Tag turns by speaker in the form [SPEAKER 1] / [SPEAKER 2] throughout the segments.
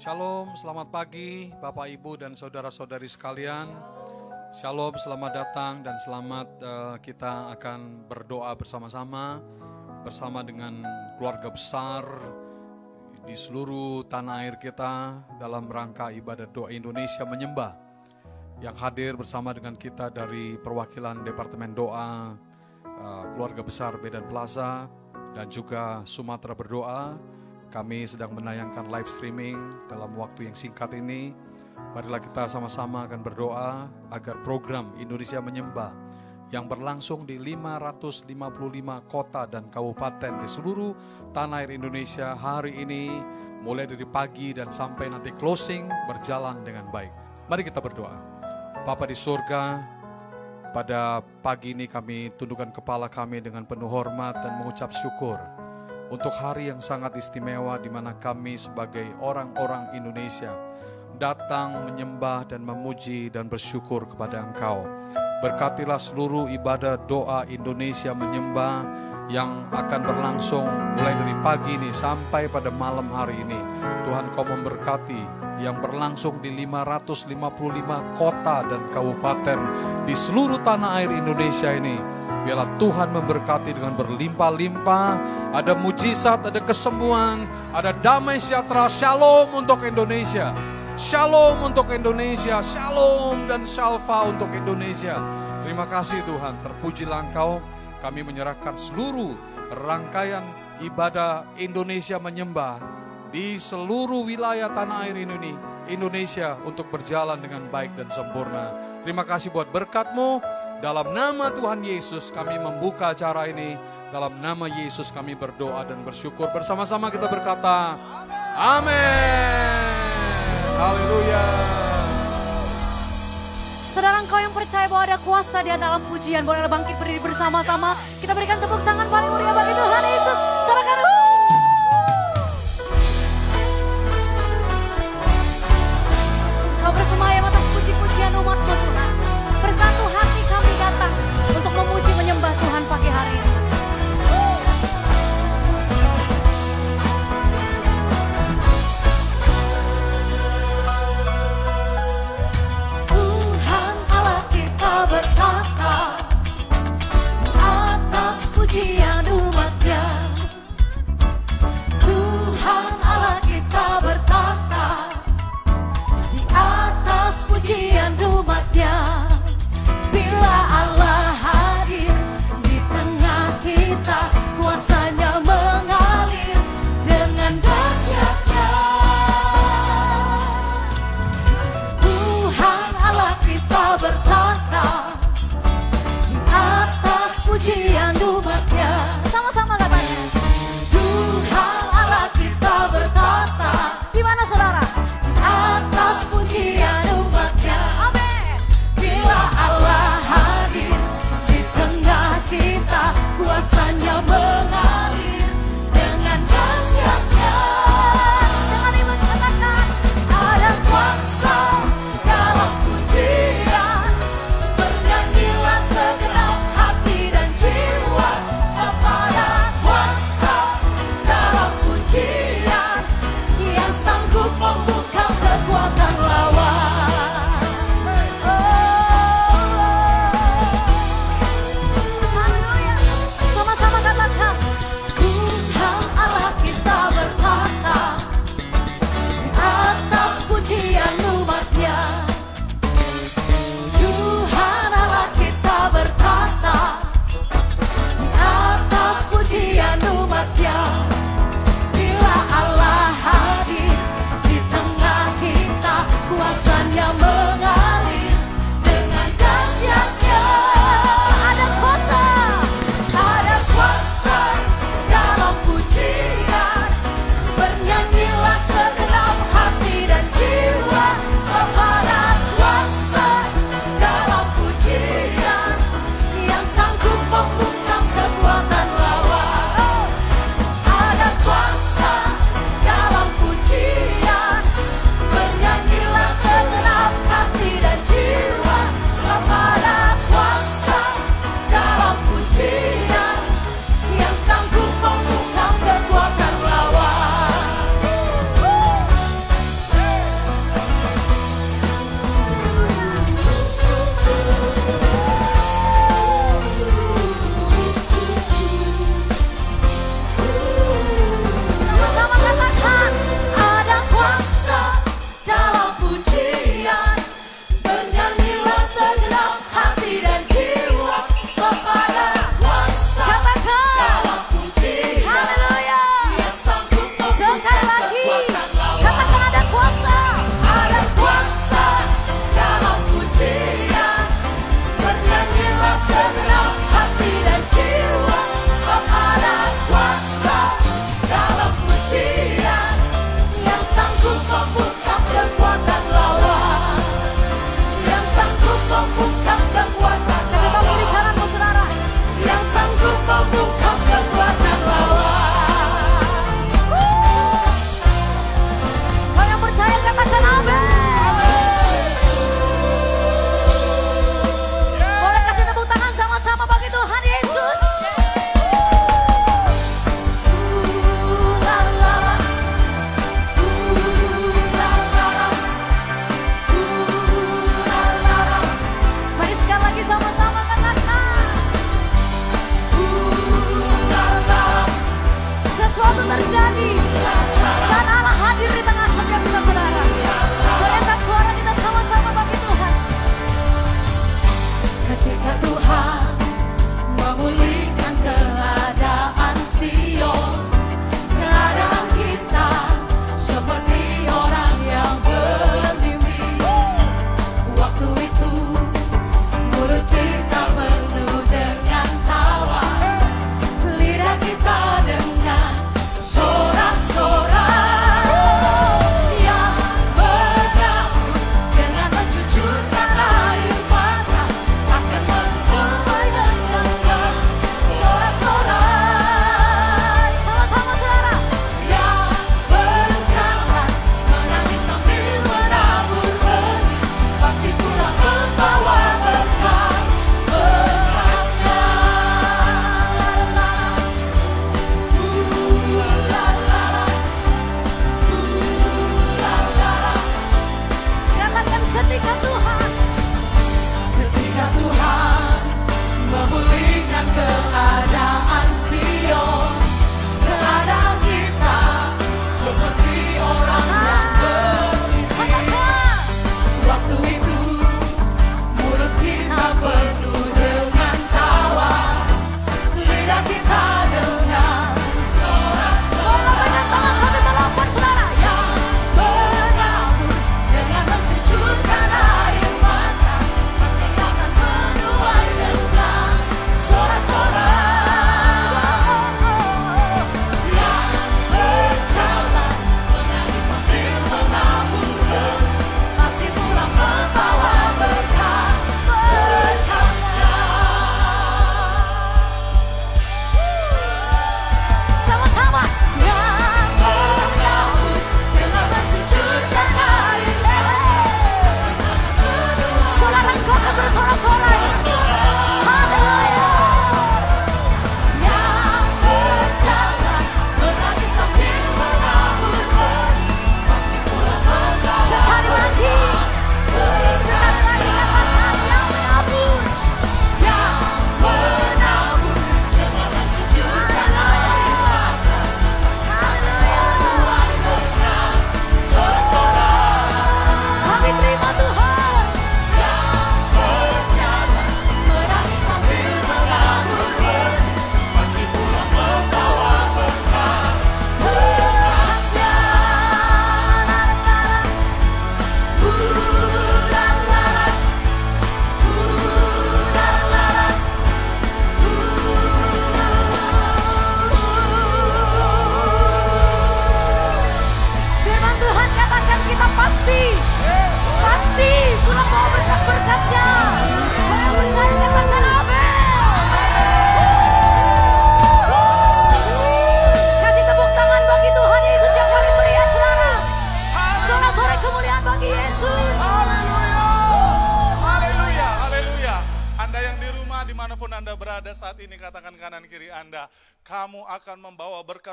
[SPEAKER 1] Shalom, selamat pagi Bapak Ibu dan saudara-saudari sekalian. Shalom, selamat datang dan selamat uh, kita akan berdoa bersama-sama bersama dengan keluarga besar di seluruh tanah air kita dalam rangka ibadah doa Indonesia menyembah yang hadir bersama dengan kita dari perwakilan Departemen Doa uh, Keluarga Besar Bedan Plaza dan juga Sumatera Berdoa kami sedang menayangkan live streaming dalam waktu yang singkat ini. Marilah kita sama-sama akan berdoa agar program Indonesia Menyembah yang berlangsung di 555 kota dan kabupaten di seluruh tanah air Indonesia hari ini mulai dari pagi dan sampai nanti closing berjalan dengan baik. Mari kita berdoa. Bapa di surga, pada pagi ini kami tundukkan kepala kami dengan penuh hormat dan mengucap syukur untuk hari yang sangat istimewa di mana kami sebagai orang-orang Indonesia datang menyembah dan memuji dan bersyukur kepada Engkau. Berkatilah seluruh ibadah doa Indonesia menyembah yang akan berlangsung mulai dari pagi ini sampai pada malam hari ini. Tuhan kau memberkati yang berlangsung di 555 kota dan kabupaten di seluruh tanah air Indonesia ini Biarlah Tuhan memberkati dengan berlimpah-limpah. Ada mujizat, ada kesembuhan, ada damai sejahtera, shalom untuk Indonesia. Shalom untuk Indonesia, shalom dan salva untuk Indonesia. Terima kasih Tuhan, terpujilah Engkau. Kami menyerahkan seluruh rangkaian ibadah Indonesia menyembah di seluruh wilayah tanah air ini Indonesia untuk berjalan dengan baik dan sempurna. Terima kasih buat berkatmu. Dalam nama Tuhan Yesus kami membuka acara ini. Dalam nama Yesus kami berdoa dan bersyukur. Bersama-sama kita berkata, Amin. Haleluya.
[SPEAKER 2] Saudara engkau yang percaya bahwa ada kuasa di dalam pujian, boleh bangkit berdiri bersama-sama. Kita berikan tepuk tangan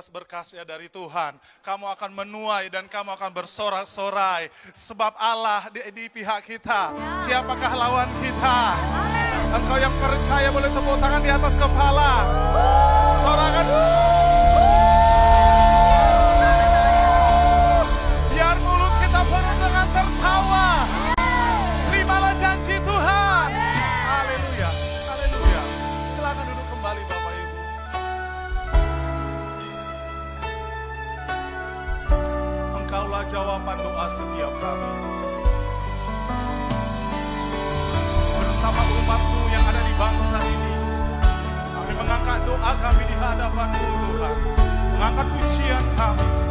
[SPEAKER 3] berkas-berkasnya dari Tuhan. Kamu akan menuai dan kamu akan bersorak-sorai. Sebab Allah di, di pihak kita. Siapakah lawan kita? Engkau yang percaya boleh tepuk tangan di atas kepala. Sorakan. Biar mulut kita penuh dengan tertawa. Terimalah janji Engkaulah jawaban doa setiap kami. Bersama umatmu yang ada di bangsa ini. Kami mengangkat doa kami di hadapan-Mu Tuhan. Mengangkat pujian kami.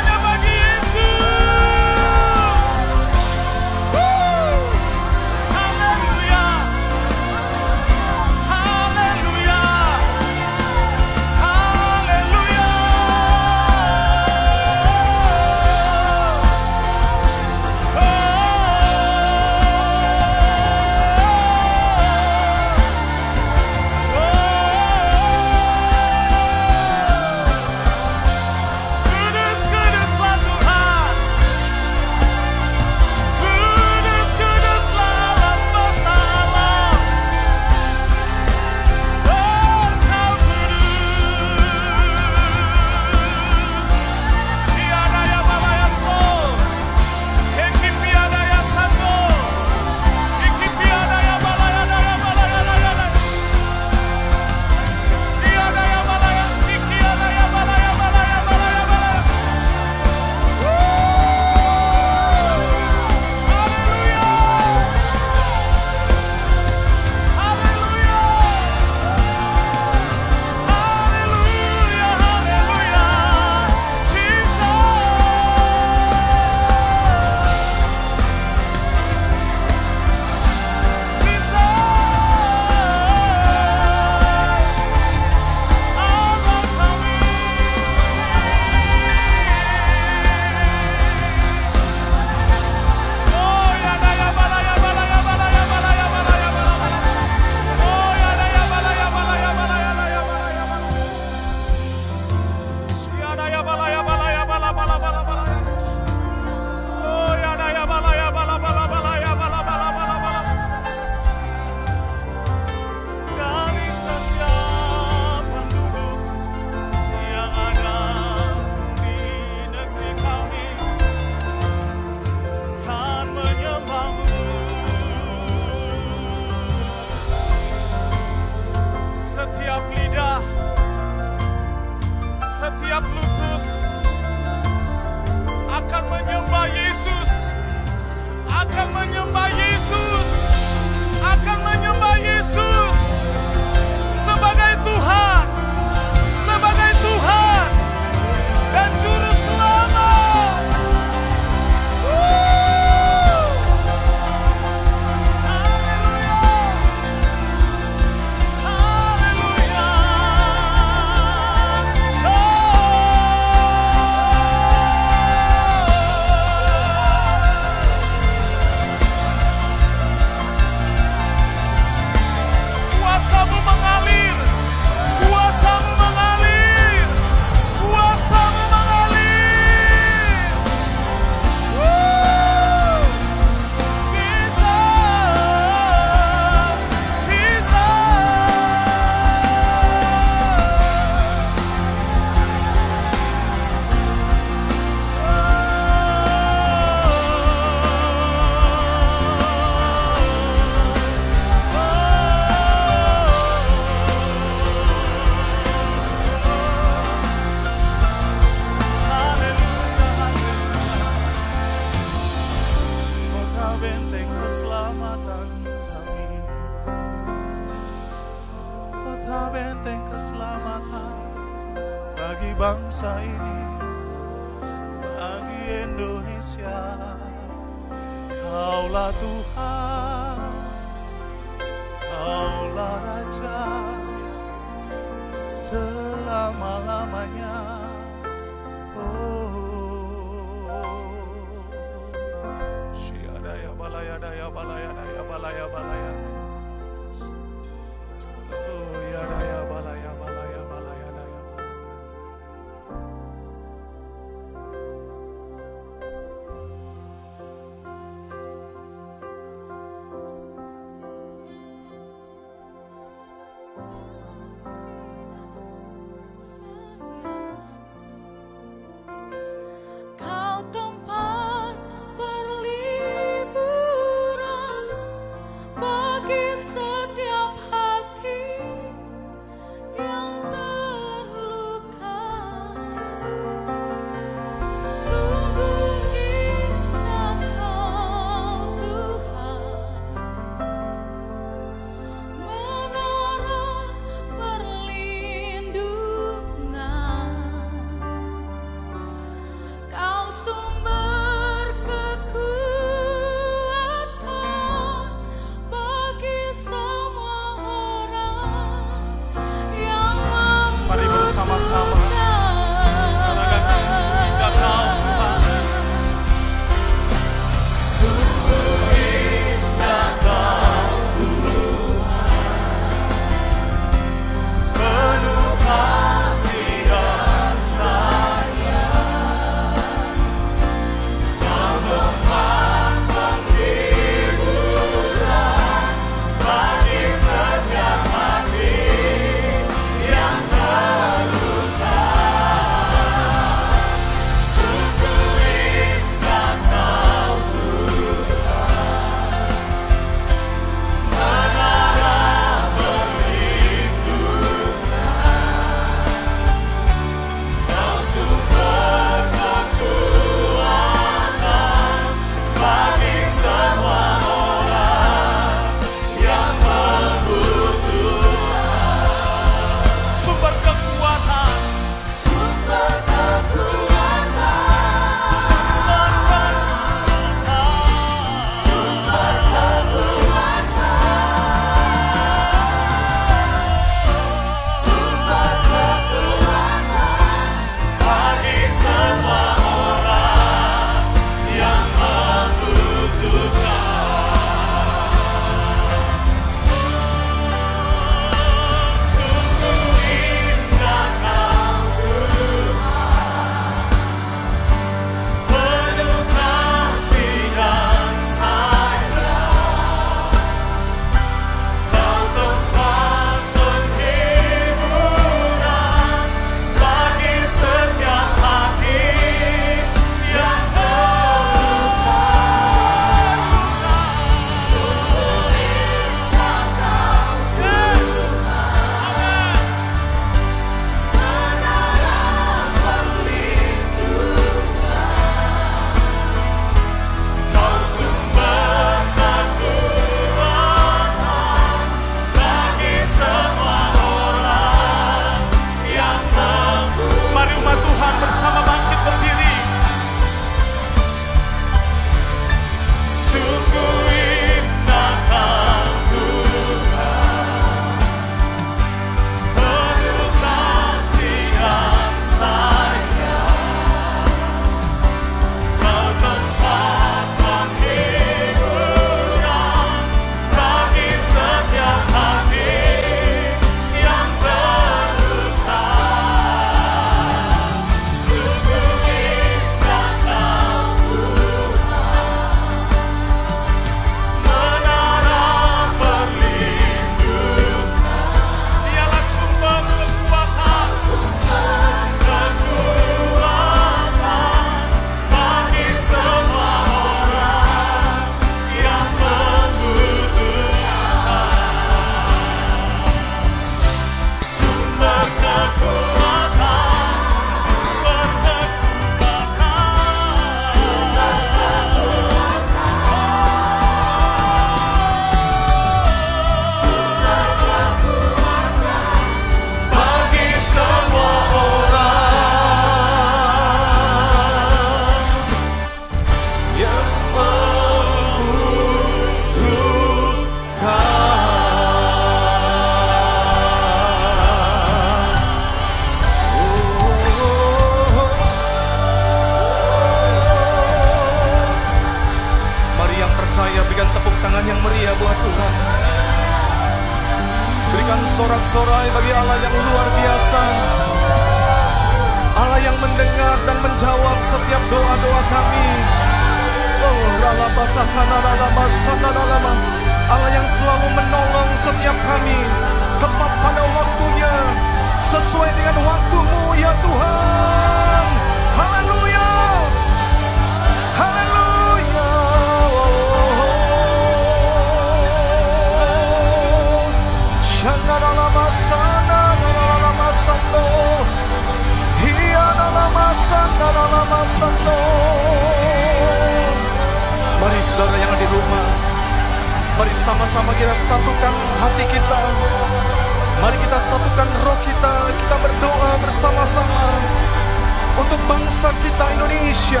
[SPEAKER 3] Bangsa
[SPEAKER 1] kita Indonesia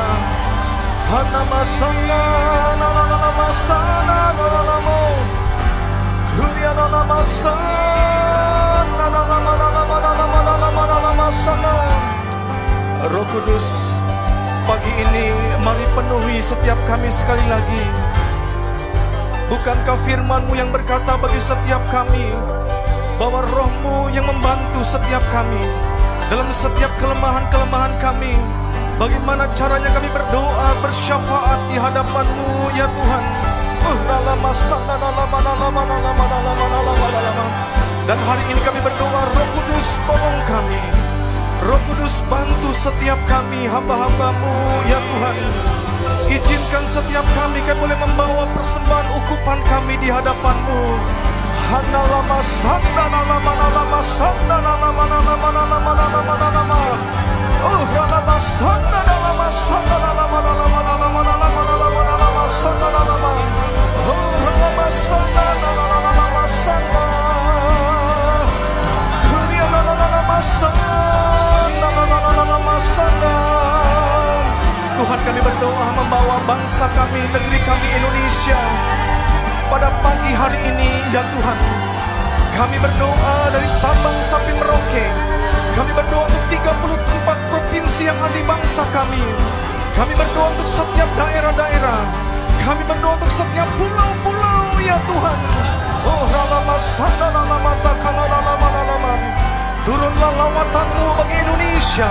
[SPEAKER 1] Hanama sana na na na nama sana na namo Kurya na na nama na na na Roh Kudus pagi ini mari penuhi setiap kami sekali lagi Bukankah firmanmu yang berkata bagi setiap kami Bahwa rohmu yang membantu setiap kami Dalam setiap kelemahan-kelemahan kami Bagaimana caranya kami berdoa bersyafaat di hadapanmu ya Tuhan? Uh, Dan hari ini kami berdoa roh kudus tolong kami. Roh Kudus bantu setiap kami hamba-hambamu ya Tuhan. Izinkan setiap kami kami boleh membawa persembahan ukupan kami di hadapanmu Hana lama sanda lama lama sanda lama lama lama lama lama lama sanda lama sanda lama lama lama lama lama lama sanda lama lama sanda lama lama sanda lama lama lama sanda Tuhan kami berdoa membawa bangsa kami, negeri kami Indonesia pagi hari ini ya Tuhan. Kami berdoa dari Sabang sampai Merauke. Kami berdoa untuk 34 provinsi yang ada di bangsa kami. Kami berdoa untuk setiap daerah-daerah. Kami berdoa untuk setiap pulau-pulau ya Tuhan. Oh ralama sana ralama takala ralama ralama. Turunlah lawatanmu bagi Indonesia.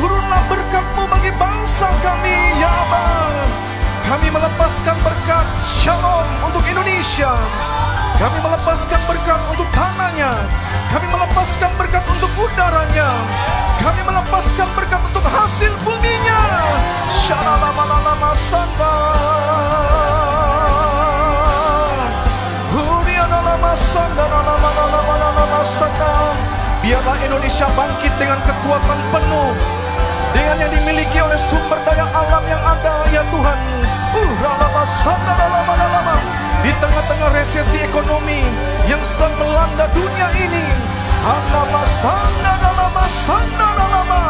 [SPEAKER 1] Turunlah berkatmu bagi bangsa kami, ya Allah. Kami melepaskan berkat shalom Indonesia. Kami melepaskan berkat untuk tanahnya. Kami melepaskan berkat untuk udaranya. Kami melepaskan berkat untuk hasil buminya. Shalalamalama sanda. Hurianalama sanda, sanda. Biarlah Indonesia bangkit dengan kekuatan penuh dengan yang dimiliki oleh sumber daya alam yang ada ya Tuhan. Uh, ralama sana ralama ralama. Di tengah-tengah resesi ekonomi yang sedang melanda dunia ini. Ralama sana ralama sana ralama.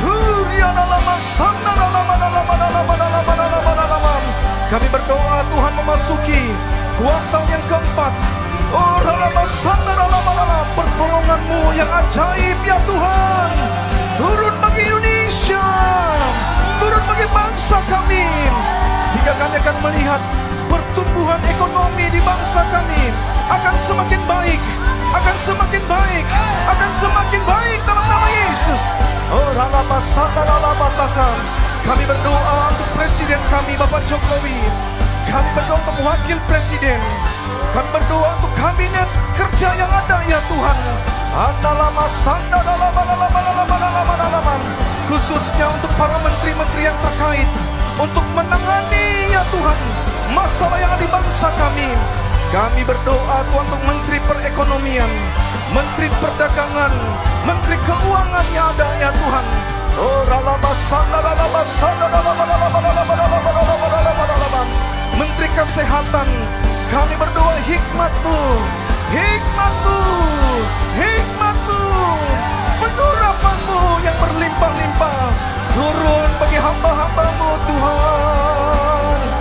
[SPEAKER 1] Kuria ralama sana ralama ralama ralama ralama ralama ralama. Kami berdoa Tuhan memasuki kuartal yang keempat. Oh ralama sana ralama. Pertolonganmu yang ajaib ya Tuhan. Turun bagi Indonesia Turun bagi bangsa kami Sehingga kami akan melihat Pertumbuhan ekonomi di bangsa kami Akan semakin baik Akan semakin baik Akan semakin baik dalam nama Yesus. Oh ralaba sada ralaba takam Kami berdoa untuk Presiden kami Bapak Jokowi. Kami berdoa untuk Wakil Presiden. Kami berdoa untuk kabinet kerja yang ada ya Tuhan. Andalama sanda dalama dalama dalama dalama dalama Khususnya untuk para menteri-menteri yang terkait. Untuk menangani ya Tuhan Masalah yang ada di bangsa kami Kami berdoa Tuhan untuk Menteri Perekonomian Menteri Perdagangan Menteri Keuangan yang ada ya Tuhan. Menteri Kesehatan Kami berdoa hikmatmu Hikmatmu Hikmatmu Penurapanmu yang berlimpah-limpah Turun bagi hamba-hambamu Tuhan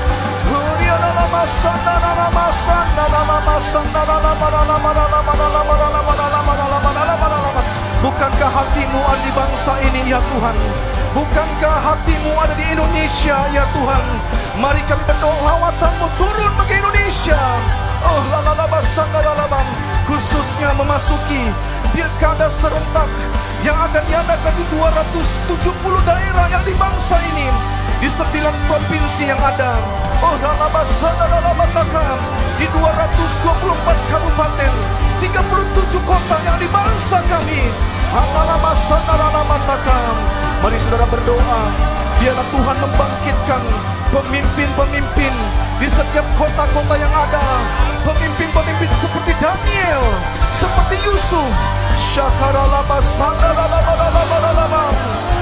[SPEAKER 1] Bukankah hatimu ada di bangsa ini ya Tuhan? Bukankah hatimu ada di Indonesia ya Tuhan? Mari kami berdoa turun bagi Indonesia. Oh lala lala sanda lala khususnya memasuki pilkada serentak yang akan diadakan di 270 daerah yang di bangsa ini di sembilan provinsi yang ada. Oh, Ralabasadarabatakam di 224 kabupaten, 37 kota yang di bangsa kami. Halalabasadarabatakam. Mari saudara berdoa, biarlah Tuhan membangkitkan pemimpin-pemimpin di setiap kota-kota yang ada. Pemimpin-pemimpin seperti Daniel, seperti Yusuf. Syakaralabasadarabatakam.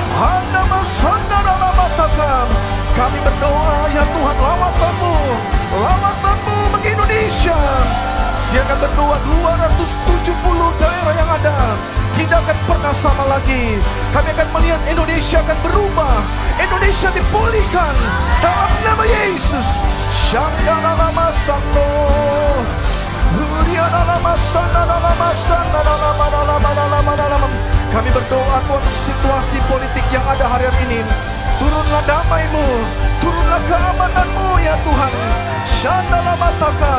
[SPEAKER 1] Kami berdoa ya Tuhan lawatanmu Lawatanmu bagi Indonesia. Siakan berdoa 270 daerah yang ada. Tidak akan pernah sama lagi. Kami akan melihat Indonesia akan berubah. Indonesia dipulihkan Dalam nama Yesus. Shangalama Santo kami berdoa Tuhan situasi politik yang ada hari ini. Turunlah damaimu, turunlah keamananmu ya Tuhan. Shandala mataka,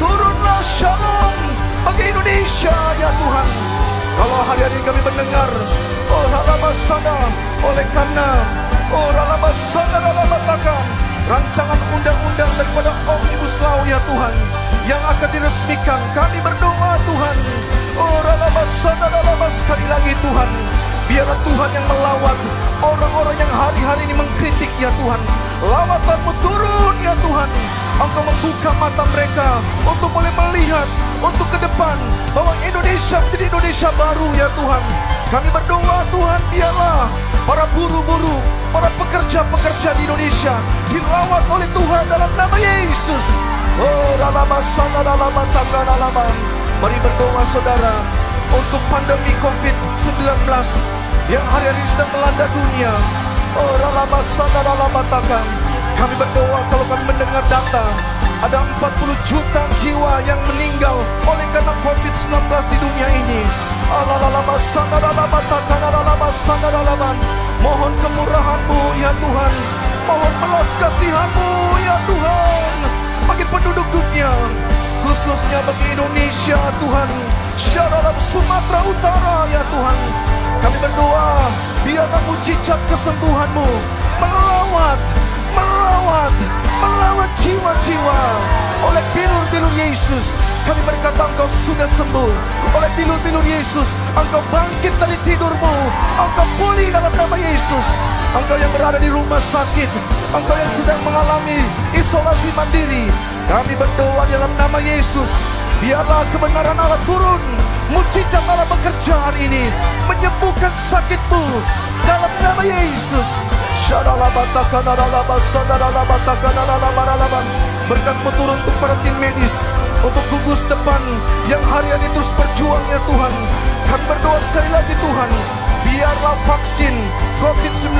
[SPEAKER 1] turunlah shalom bagi Indonesia ya Tuhan. Kalau hari ini kami mendengar, oh sana, oleh karena, oh sana mataka, rancangan undang-undang daripada Omnibus Law ya Tuhan yang akan diresmikan. Kami berdoa Tuhan. Oh, sekali lagi Tuhan. Biarlah Tuhan yang melawat orang-orang yang hari-hari ini mengkritik ya Tuhan. Lawatanmu turun ya Tuhan. Engkau membuka mata mereka untuk boleh melihat untuk ke depan bahwa Indonesia menjadi Indonesia baru ya Tuhan. Kami berdoa Tuhan biarlah para buru-buru, para pekerja-pekerja di Indonesia dilawat oleh Tuhan dalam nama Yesus. Oh, dalam sana dalam tangga dalam. Mari berdoa saudara untuk pandemi COVID-19 yang hari-hari sedang melanda dunia. Oh, dalam sana dalam tangga. Kami berdoa kalau kami mendengar data ada 40 juta jiwa yang meninggal oleh karena COVID-19 di dunia ini. Mohon kemurahan-Mu ya Tuhan. Mohon belas kasihan-Mu ya Tuhan. Bagi penduduk dunia, khususnya bagi Indonesia Tuhan. Syaralam Sumatera Utara ya Tuhan. Kami berdoa, biarlah mujizat kesembuhan-Mu melawat, melawat, melawat jiwa-jiwa oleh bilur-bilur Yesus. Kami berkata engkau sudah sembuh oleh bilur-bilur Yesus. Engkau bangkit dari tidurmu. Engkau pulih dalam nama Yesus. Engkau yang berada di rumah sakit. Engkau yang sedang mengalami isolasi mandiri. Kami berdoa dalam nama Yesus. Biarlah kebenaran Allah turun. Mujizat Allah bekerja hari ini. Menyembuhkan sakitmu. Dalam nama Yesus. Berkatmu turun untuk para tim medis Untuk gugus depan Yang harian itu terus berjuang ya Tuhan. Kami berdoa sekali lagi Tuhan Biarlah vaksin COVID-19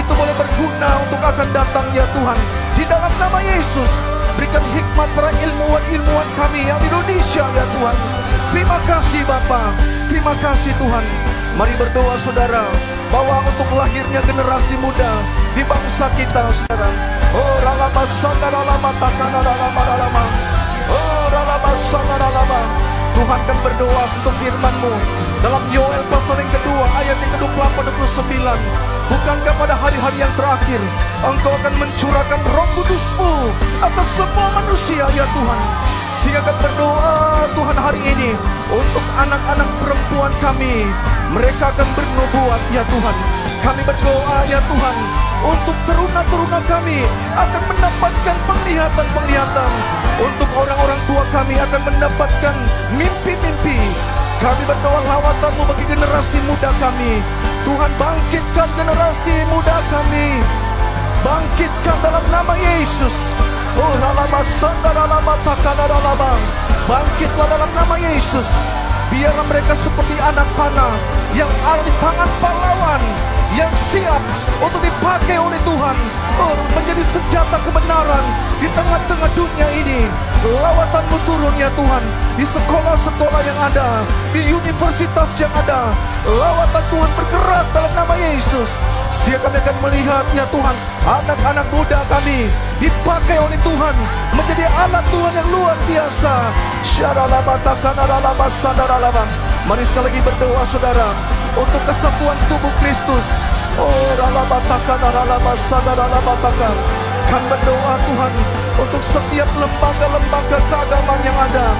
[SPEAKER 1] Itu boleh berguna untuk akan datang ya Tuhan. Di dalam nama Yesus Berikan hikmat para ilmuwan-ilmuwan kami yang di Indonesia ya Tuhan. Terima kasih Bapak Terima kasih Tuhan Mari berdoa saudara bahwa untuk lahirnya generasi muda di bangsa kita, saudara. Oh, ralama sandara lama takana lama lama. Oh, ralama sandara lama. Tuhan kan berdoa untuk firman-Mu dalam Yoel pasal yang kedua ayat yang ke-28 29. Bukankah pada hari-hari yang terakhir Engkau akan mencurahkan roh kudusmu atas semua manusia ya Tuhan Siapkan berdoa Tuhan hari ini untuk anak-anak perempuan kami. Mereka akan bernubuat ya Tuhan. Kami berdoa ya Tuhan untuk teruna-teruna kami akan mendapatkan penglihatan-penglihatan. Untuk orang-orang tua kami akan mendapatkan mimpi-mimpi. Kami berdoa lawatanmu bagi generasi muda kami. Tuhan bangkitkan generasi muda kami. Bangkitkan dalam nama Yesus. Oh, Bangkitlah dalam nama Yesus. Biarlah mereka seperti anak panah yang ada di tangan pahlawan yang siap untuk dipakai oleh Tuhan oh, menjadi senjata kebenaran di tengah-tengah dunia ini. Lawatanmu turun ya Tuhan di sekolah-sekolah yang ada, di universitas yang ada. Lawatan Tuhan bergerak dalam nama Yesus. Siapa kami akan melihat ya Tuhan anak-anak muda kami dipakai oleh Tuhan menjadi anak Tuhan yang luar biasa. Mari sekali lagi berdoa saudara untuk kesatuan tubuh Kristus. Oh, ralabatakanalalabasadalalabatakan. Kami berdoa Tuhan untuk setiap lembaga-lembaga keagamaan yang ada.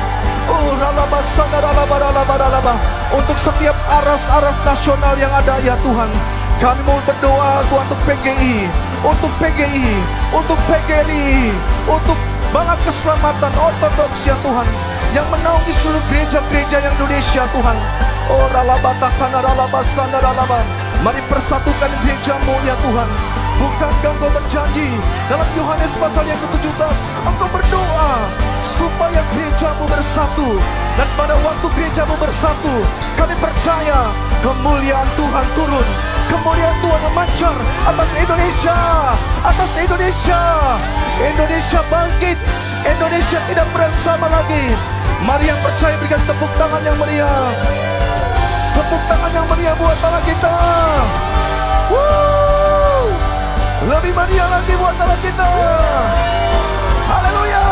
[SPEAKER 1] Oh, ralabasadalalabaralabaralaba. Untuk setiap aras-aras nasional yang ada ya Tuhan. Kami mau berdoa untuk PGI, untuk PGI, untuk PGRI, untuk Bala keselamatan ortodoks ya Tuhan Yang menaungi seluruh gereja-gereja yang Indonesia Tuhan. Oh ralabatakana ralabasana ralaban Mari persatukan gerejamu ya Tuhan. Bukankah engkau berjanji dalam Yohanes pasal yang ke-17 Engkau berdoa supaya gerejamu bersatu Dan pada waktu gerejamu bersatu Kami percaya kemuliaan Tuhan turun Kemuliaan Tuhan memancar atas Indonesia Atas Indonesia. Indonesia bangkit. Indonesia tidak bersama lagi. Mari yang percaya berikan tepuk tangan yang meriah. Tepuk tangan yang meriah buat tangan kita. Woo! Lebih meriah lagi buat tangan kita. Haleluya!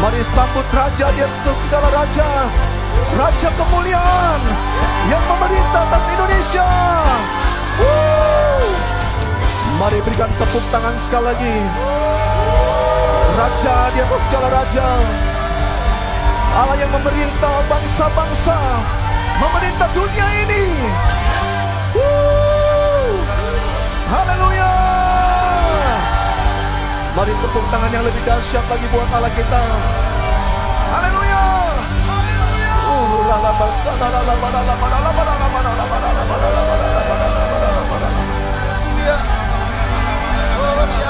[SPEAKER 1] Mari sambut Raja di atas segala Raja. Raja kemuliaan berikan tepuk tangan sekali lagi Raja di atas segala Raja Allah yang memerintah bangsa-bangsa Memerintah dunia ini! Haleluya Mari tepuk tangan yang lebih dahsyat lagi buat Allah kita Haleluya Uh,
[SPEAKER 4] Iya. Oh, ya.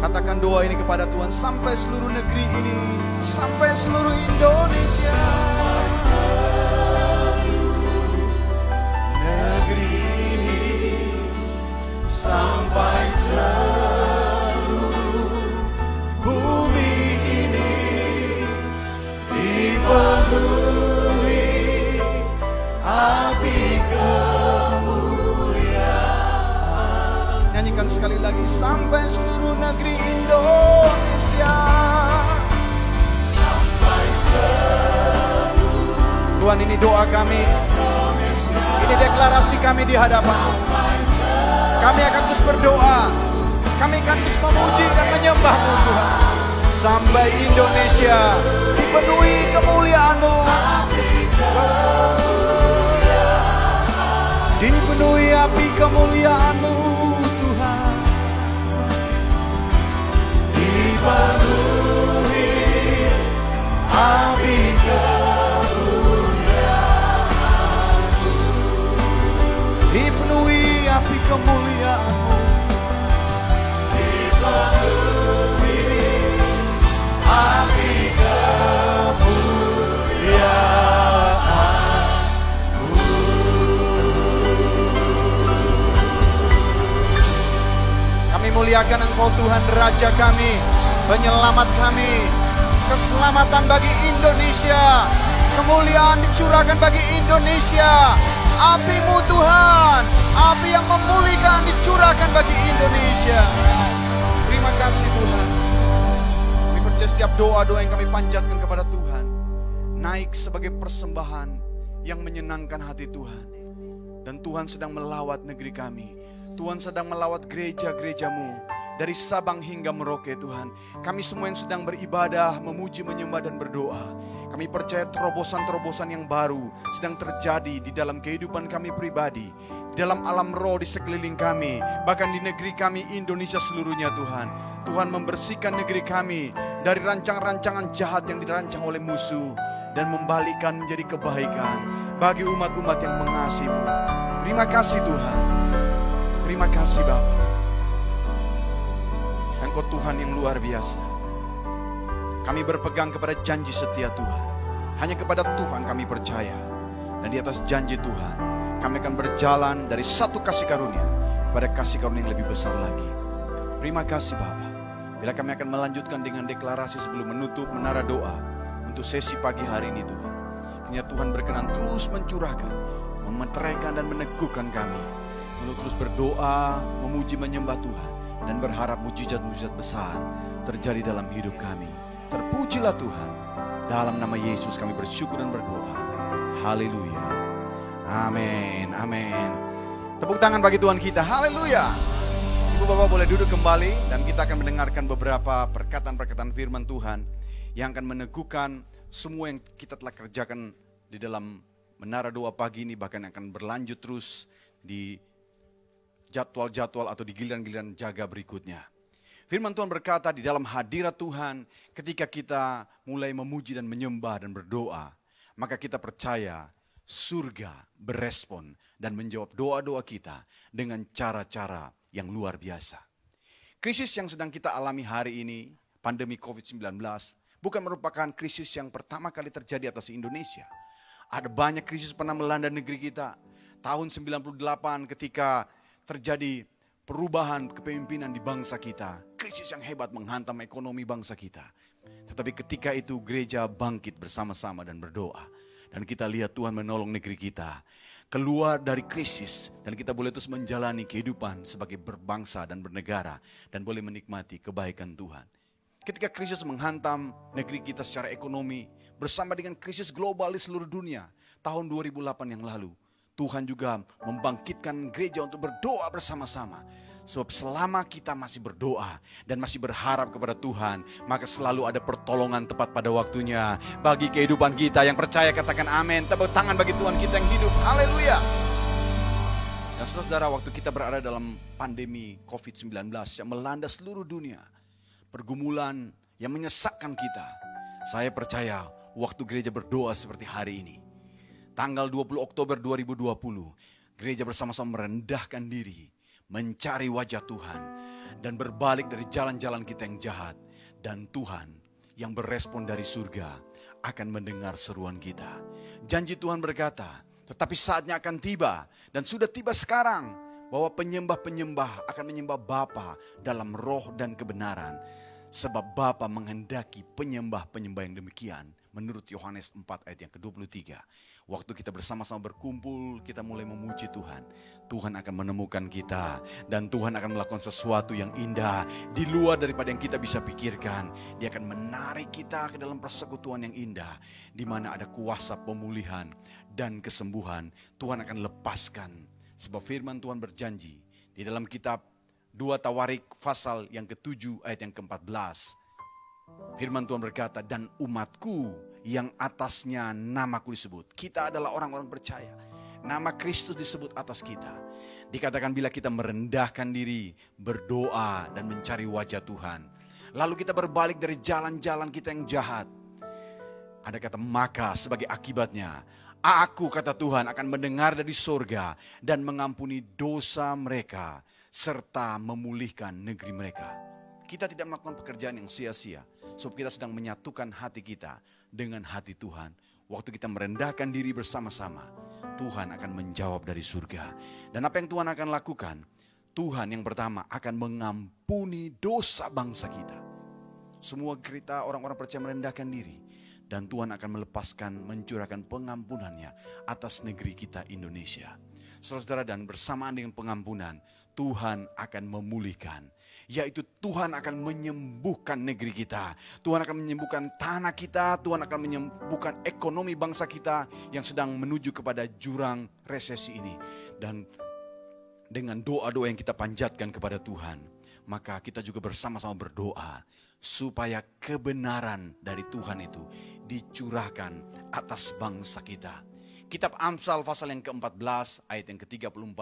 [SPEAKER 4] Katakan doa ini kepada Tuhan sampai seluruh negeri ini, sampai seluruh Indonesia. Negeri seluruh bumi ini dipenuhi lagi sampai seluruh negeri Indonesia. Tuhan ini doa kami. Ini deklarasi kami di hadapan. Kami akan terus berdoa. Kami akan terus memuji dan menyembahmu Tuhan. Sampai Indonesia dipenuhi kemuliaan-Mu. Dipenuhi api kemuliaan-Mu muliakan Engkau Tuhan Raja kami, penyelamat kami, keselamatan bagi Indonesia, kemuliaan dicurahkan bagi Indonesia, apimu Tuhan, api yang memulihkan dicurahkan bagi Indonesia. Terima kasih Tuhan. Kami percaya setiap doa-doa yang kami panjatkan kepada Tuhan, naik sebagai persembahan yang menyenangkan hati Tuhan. Dan Tuhan sedang melawat negeri kami. Tuhan sedang melawat gereja-gerejamu. Dari Sabang hingga Merauke Tuhan. Kami semua yang sedang beribadah, memuji, menyembah dan berdoa. Kami percaya terobosan-terobosan yang baru sedang terjadi di dalam kehidupan kami pribadi. Di dalam alam roh di sekeliling kami. Bahkan di negeri kami Indonesia seluruhnya Tuhan. Tuhan membersihkan negeri kami dari rancang-rancangan jahat yang dirancang oleh musuh dan membalikkan menjadi kebaikan bagi umat-umat yang mengasihimu. Terima kasih Tuhan. Terima kasih Bapa. Engkau Tuhan yang luar biasa. Kami berpegang kepada janji setia Tuhan. Hanya kepada Tuhan kami percaya. Dan di atas janji Tuhan, kami akan berjalan dari satu kasih karunia pada kasih karunia yang lebih besar lagi. Terima kasih Bapak. Bila kami akan melanjutkan dengan deklarasi sebelum menutup menara doa untuk sesi pagi hari ini Tuhan. Kiranya Tuhan berkenan terus mencurahkan, memeteraikan dan meneguhkan kami untuk terus berdoa, memuji menyembah Tuhan dan berharap mujizat-mujizat besar terjadi dalam hidup kami. Terpujilah Tuhan. Dalam nama Yesus kami bersyukur dan berdoa. Haleluya. Amin. Amin. Tepuk tangan bagi Tuhan kita. Haleluya. Ibu Bapak boleh duduk kembali dan kita akan mendengarkan beberapa perkataan-perkataan firman Tuhan yang akan meneguhkan semua yang kita telah kerjakan di dalam menara doa pagi ini bahkan akan berlanjut terus di jadwal-jadwal atau di giliran-giliran jaga berikutnya. Firman Tuhan berkata di dalam hadirat Tuhan ketika kita mulai memuji dan menyembah dan berdoa, maka kita percaya surga berespon dan menjawab doa-doa kita dengan cara-cara yang luar biasa. Krisis yang sedang kita alami hari ini, pandemi COVID-19, bukan merupakan krisis yang pertama kali terjadi atas Indonesia. Ada banyak krisis pernah melanda negeri kita. Tahun 98 ketika terjadi perubahan kepemimpinan di bangsa kita. Krisis yang hebat menghantam ekonomi bangsa kita. Tetapi ketika itu gereja bangkit bersama-sama dan berdoa. Dan kita lihat Tuhan menolong negeri kita. Keluar dari krisis dan kita boleh terus menjalani kehidupan sebagai berbangsa dan bernegara. Dan boleh menikmati kebaikan Tuhan. Ketika krisis menghantam negeri kita secara ekonomi. Bersama dengan krisis global di seluruh dunia. Tahun 2008 yang lalu Tuhan juga membangkitkan gereja untuk berdoa bersama-sama. Sebab selama kita masih berdoa dan masih berharap kepada Tuhan, maka selalu ada pertolongan tepat pada waktunya bagi kehidupan kita. Yang percaya katakan amin. Tepuk tangan bagi Tuhan kita yang hidup. Haleluya. Dan saudara-saudara, waktu kita berada dalam pandemi COVID-19 yang melanda seluruh dunia, pergumulan yang menyesakkan kita, saya percaya waktu gereja berdoa seperti hari ini, tanggal 20 Oktober 2020, gereja bersama-sama merendahkan diri, mencari wajah Tuhan, dan berbalik dari jalan-jalan kita yang jahat. Dan Tuhan yang berespon dari surga akan mendengar seruan kita. Janji Tuhan berkata, tetapi saatnya akan tiba dan sudah tiba sekarang bahwa penyembah-penyembah akan menyembah Bapa dalam roh dan kebenaran. Sebab Bapa menghendaki penyembah-penyembah yang demikian menurut Yohanes 4 ayat yang ke-23. Waktu kita bersama-sama berkumpul, kita mulai memuji Tuhan. Tuhan akan menemukan kita dan Tuhan akan melakukan sesuatu yang indah di luar daripada yang kita bisa pikirkan. Dia akan menarik kita ke dalam persekutuan yang indah di mana ada kuasa pemulihan dan kesembuhan. Tuhan akan lepaskan sebab firman Tuhan berjanji di dalam kitab 2 Tawarik pasal yang ke-7 ayat yang ke-14. Firman Tuhan berkata, dan umatku yang atasnya namaku disebut. Kita adalah orang-orang percaya. Nama Kristus disebut atas kita. Dikatakan bila kita merendahkan diri, berdoa dan mencari wajah Tuhan. Lalu kita berbalik dari jalan-jalan kita yang jahat. Ada kata maka sebagai akibatnya. Aku kata Tuhan akan mendengar dari surga dan mengampuni dosa mereka serta memulihkan negeri mereka. Kita tidak melakukan pekerjaan yang sia-sia. Sebab kita sedang menyatukan hati kita dengan hati Tuhan. Waktu kita merendahkan diri bersama-sama, Tuhan akan menjawab dari surga. Dan apa yang Tuhan akan lakukan? Tuhan yang pertama akan mengampuni dosa bangsa kita. Semua kita orang-orang percaya merendahkan diri. Dan Tuhan akan melepaskan, mencurahkan pengampunannya atas negeri kita Indonesia. Saudara dan bersamaan dengan pengampunan, Tuhan akan memulihkan yaitu Tuhan akan menyembuhkan negeri kita. Tuhan akan menyembuhkan tanah kita, Tuhan akan menyembuhkan ekonomi bangsa kita yang sedang menuju kepada jurang resesi ini. Dan dengan doa-doa yang kita panjatkan kepada Tuhan, maka kita juga bersama-sama berdoa supaya kebenaran dari Tuhan itu dicurahkan atas bangsa kita. Kitab Amsal pasal yang ke-14 ayat yang ke-34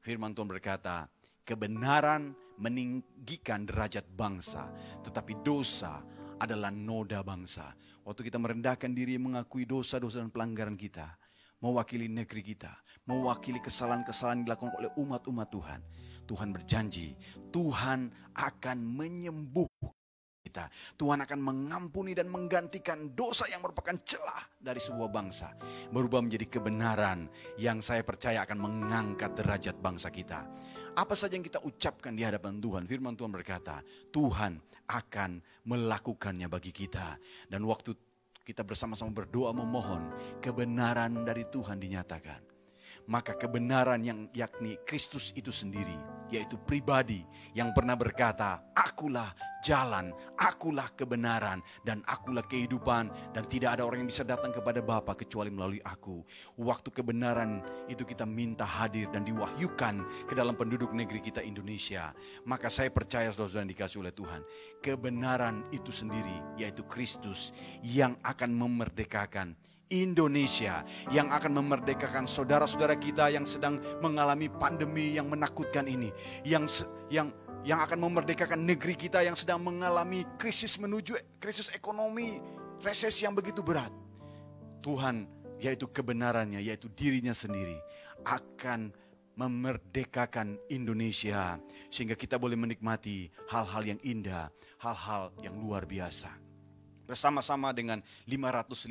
[SPEAKER 4] firman Tuhan berkata, kebenaran meninggikan derajat bangsa, tetapi dosa adalah noda bangsa. Waktu kita merendahkan diri mengakui dosa-dosa dan pelanggaran kita, mewakili negeri kita, mewakili kesalahan-kesalahan yang dilakukan oleh umat-umat Tuhan. Tuhan berjanji, Tuhan akan menyembuhkan kita. Tuhan akan mengampuni dan menggantikan dosa yang merupakan celah dari sebuah bangsa. Berubah menjadi kebenaran yang saya percaya akan mengangkat derajat bangsa kita. Apa saja yang kita ucapkan di hadapan Tuhan, firman Tuhan berkata, Tuhan akan melakukannya bagi kita. Dan waktu kita bersama-sama berdoa memohon, kebenaran dari Tuhan dinyatakan maka kebenaran yang yakni Kristus itu sendiri, yaitu pribadi yang pernah berkata, "Akulah jalan, akulah kebenaran, dan akulah kehidupan, dan tidak ada orang yang bisa datang kepada Bapa kecuali melalui aku." Waktu kebenaran itu kita minta hadir dan diwahyukan ke dalam penduduk negeri kita Indonesia. Maka saya percaya saudara-saudara dikasih oleh Tuhan, kebenaran itu sendiri yaitu Kristus yang akan memerdekakan Indonesia yang akan memerdekakan saudara-saudara kita yang sedang mengalami pandemi yang menakutkan ini, yang yang yang akan memerdekakan negeri kita yang sedang mengalami krisis menuju krisis ekonomi, resesi yang begitu berat. Tuhan, yaitu kebenarannya, yaitu dirinya sendiri akan memerdekakan Indonesia sehingga kita boleh menikmati hal-hal yang indah, hal-hal yang luar biasa bersama-sama dengan 555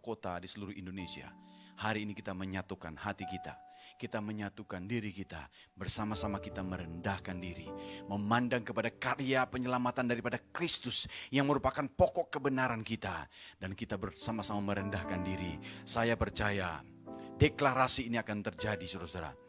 [SPEAKER 4] kota di seluruh Indonesia. Hari ini kita menyatukan hati kita. Kita menyatukan diri kita. Bersama-sama kita merendahkan diri. Memandang kepada karya penyelamatan daripada Kristus yang merupakan pokok kebenaran kita. Dan kita bersama-sama merendahkan diri. Saya percaya deklarasi ini akan terjadi saudara-saudara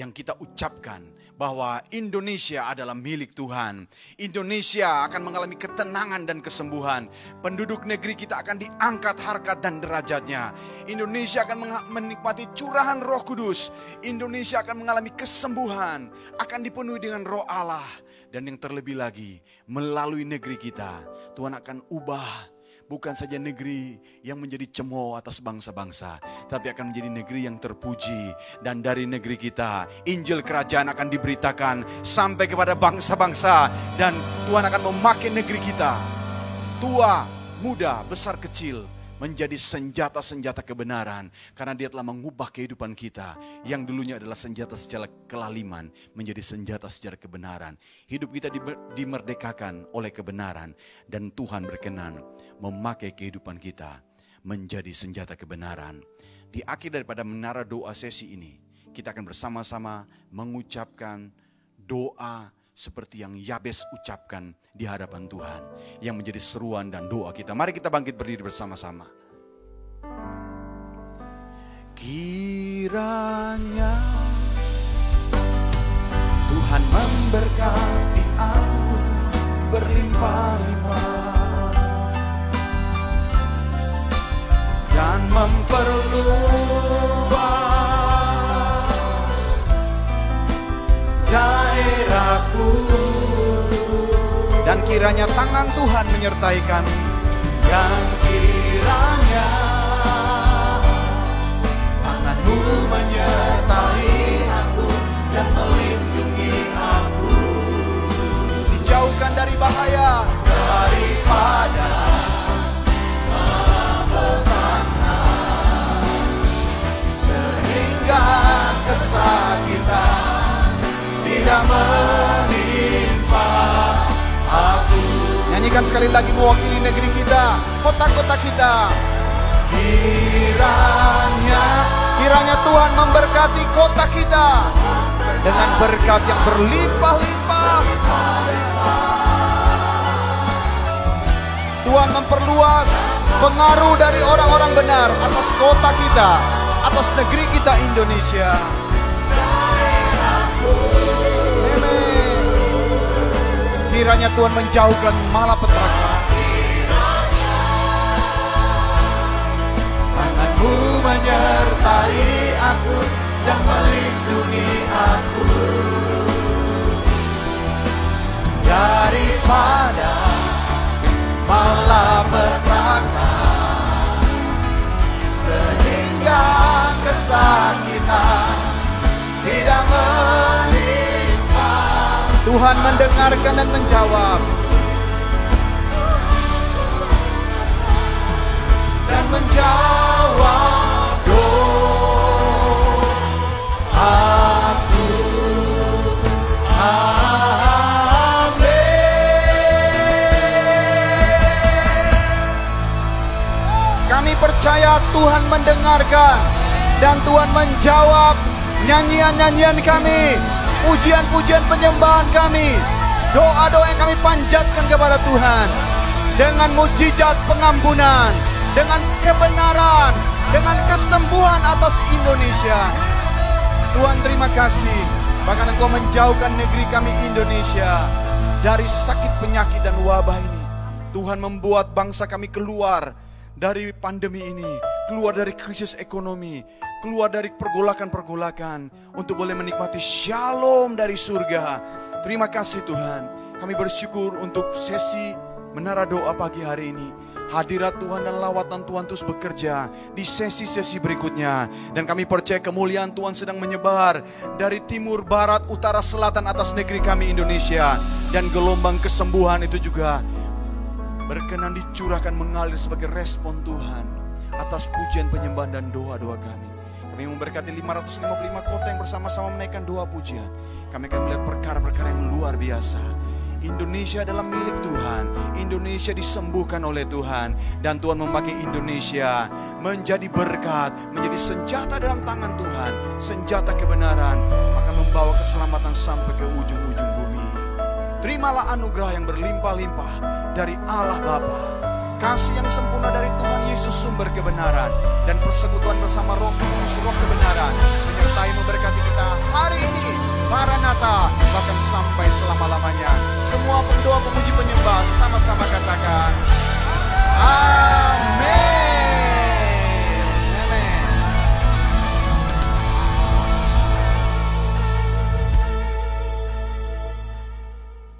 [SPEAKER 4] yang kita ucapkan bahwa Indonesia adalah milik Tuhan. Indonesia akan mengalami ketenangan dan kesembuhan. Penduduk negeri kita akan diangkat harkat dan derajatnya. Indonesia akan menikmati curahan Roh Kudus. Indonesia akan mengalami kesembuhan, akan dipenuhi dengan Roh Allah. Dan yang terlebih lagi, melalui negeri kita, Tuhan akan ubah bukan saja negeri yang menjadi cemooh atas bangsa-bangsa, tapi akan menjadi negeri yang terpuji. Dan dari negeri kita, Injil kerajaan akan diberitakan sampai kepada bangsa-bangsa. Dan Tuhan akan memakai negeri kita, tua, muda, besar, kecil, menjadi senjata-senjata kebenaran karena dia telah mengubah kehidupan kita yang dulunya adalah senjata secara kelaliman menjadi senjata secara kebenaran. Hidup kita dimerdekakan oleh kebenaran dan Tuhan berkenan memakai kehidupan kita menjadi senjata kebenaran. Di akhir daripada menara doa sesi ini, kita akan bersama-sama mengucapkan doa seperti yang Yabes ucapkan di hadapan Tuhan yang menjadi seruan dan doa kita. Mari kita bangkit berdiri bersama-sama. Kiranya Tuhan memberkati aku berlimpah-limpah dan memperluas daerahku. Dan kiranya tangan Tuhan menyertai kami. Dan kiranya tanganmu menyertai aku dan melindungi aku. Dijauhkan dari bahaya menimpa aku. Nyanyikan sekali lagi mewakili negeri kita, kota-kota kita. Kiranya, kiranya Tuhan memberkati kota kita dengan berkat yang berlimpah-limpah. Tuhan memperluas pengaruh dari orang-orang benar atas kota kita, atas negeri kita Indonesia. Kiranya Tuhan menjauhkan malapetaka. Tanganmu menyertai aku dan melindungi aku daripada malapetaka sehingga kesakitan tidak menimpa Tuhan mendengarkan dan menjawab. Dan menjawab doaku. Kami percaya Tuhan mendengarkan dan Tuhan menjawab nyanyian-nyanyian kami pujian-pujian penyembahan kami, doa-doa yang kami panjatkan kepada Tuhan. Dengan mujizat pengampunan, dengan kebenaran, dengan kesembuhan atas Indonesia. Tuhan terima kasih, bahkan Engkau menjauhkan negeri kami Indonesia dari sakit penyakit dan wabah ini. Tuhan membuat bangsa kami keluar dari pandemi ini, keluar dari krisis ekonomi, keluar dari pergolakan-pergolakan untuk boleh menikmati shalom dari surga. Terima kasih Tuhan. Kami bersyukur untuk sesi menara doa pagi hari ini. Hadirat Tuhan dan lawatan Tuhan terus bekerja di sesi-sesi berikutnya. Dan kami percaya kemuliaan Tuhan sedang menyebar dari timur, barat, utara, selatan atas negeri kami Indonesia. Dan gelombang kesembuhan itu juga berkenan dicurahkan mengalir sebagai respon Tuhan atas pujian penyembahan dan doa-doa kami. Kami memberkati 555 kota yang bersama-sama menaikkan doa pujian. Kami akan melihat perkara-perkara yang luar biasa. Indonesia adalah milik Tuhan. Indonesia disembuhkan oleh Tuhan dan Tuhan memakai Indonesia menjadi berkat, menjadi senjata dalam tangan Tuhan, senjata kebenaran akan membawa keselamatan sampai ke ujung-ujung bumi. Terimalah anugerah yang berlimpah-limpah dari Allah Bapa. Kasih yang sempurna dari Tuhan Yesus sumber kebenaran dan persekutuan bersama Roh Kudus Roh kebenaran menyertai memberkati kita hari ini Maranatha bahkan sampai selama-lamanya. Semua pendoa pemuji penyembah sama-sama katakan Amin.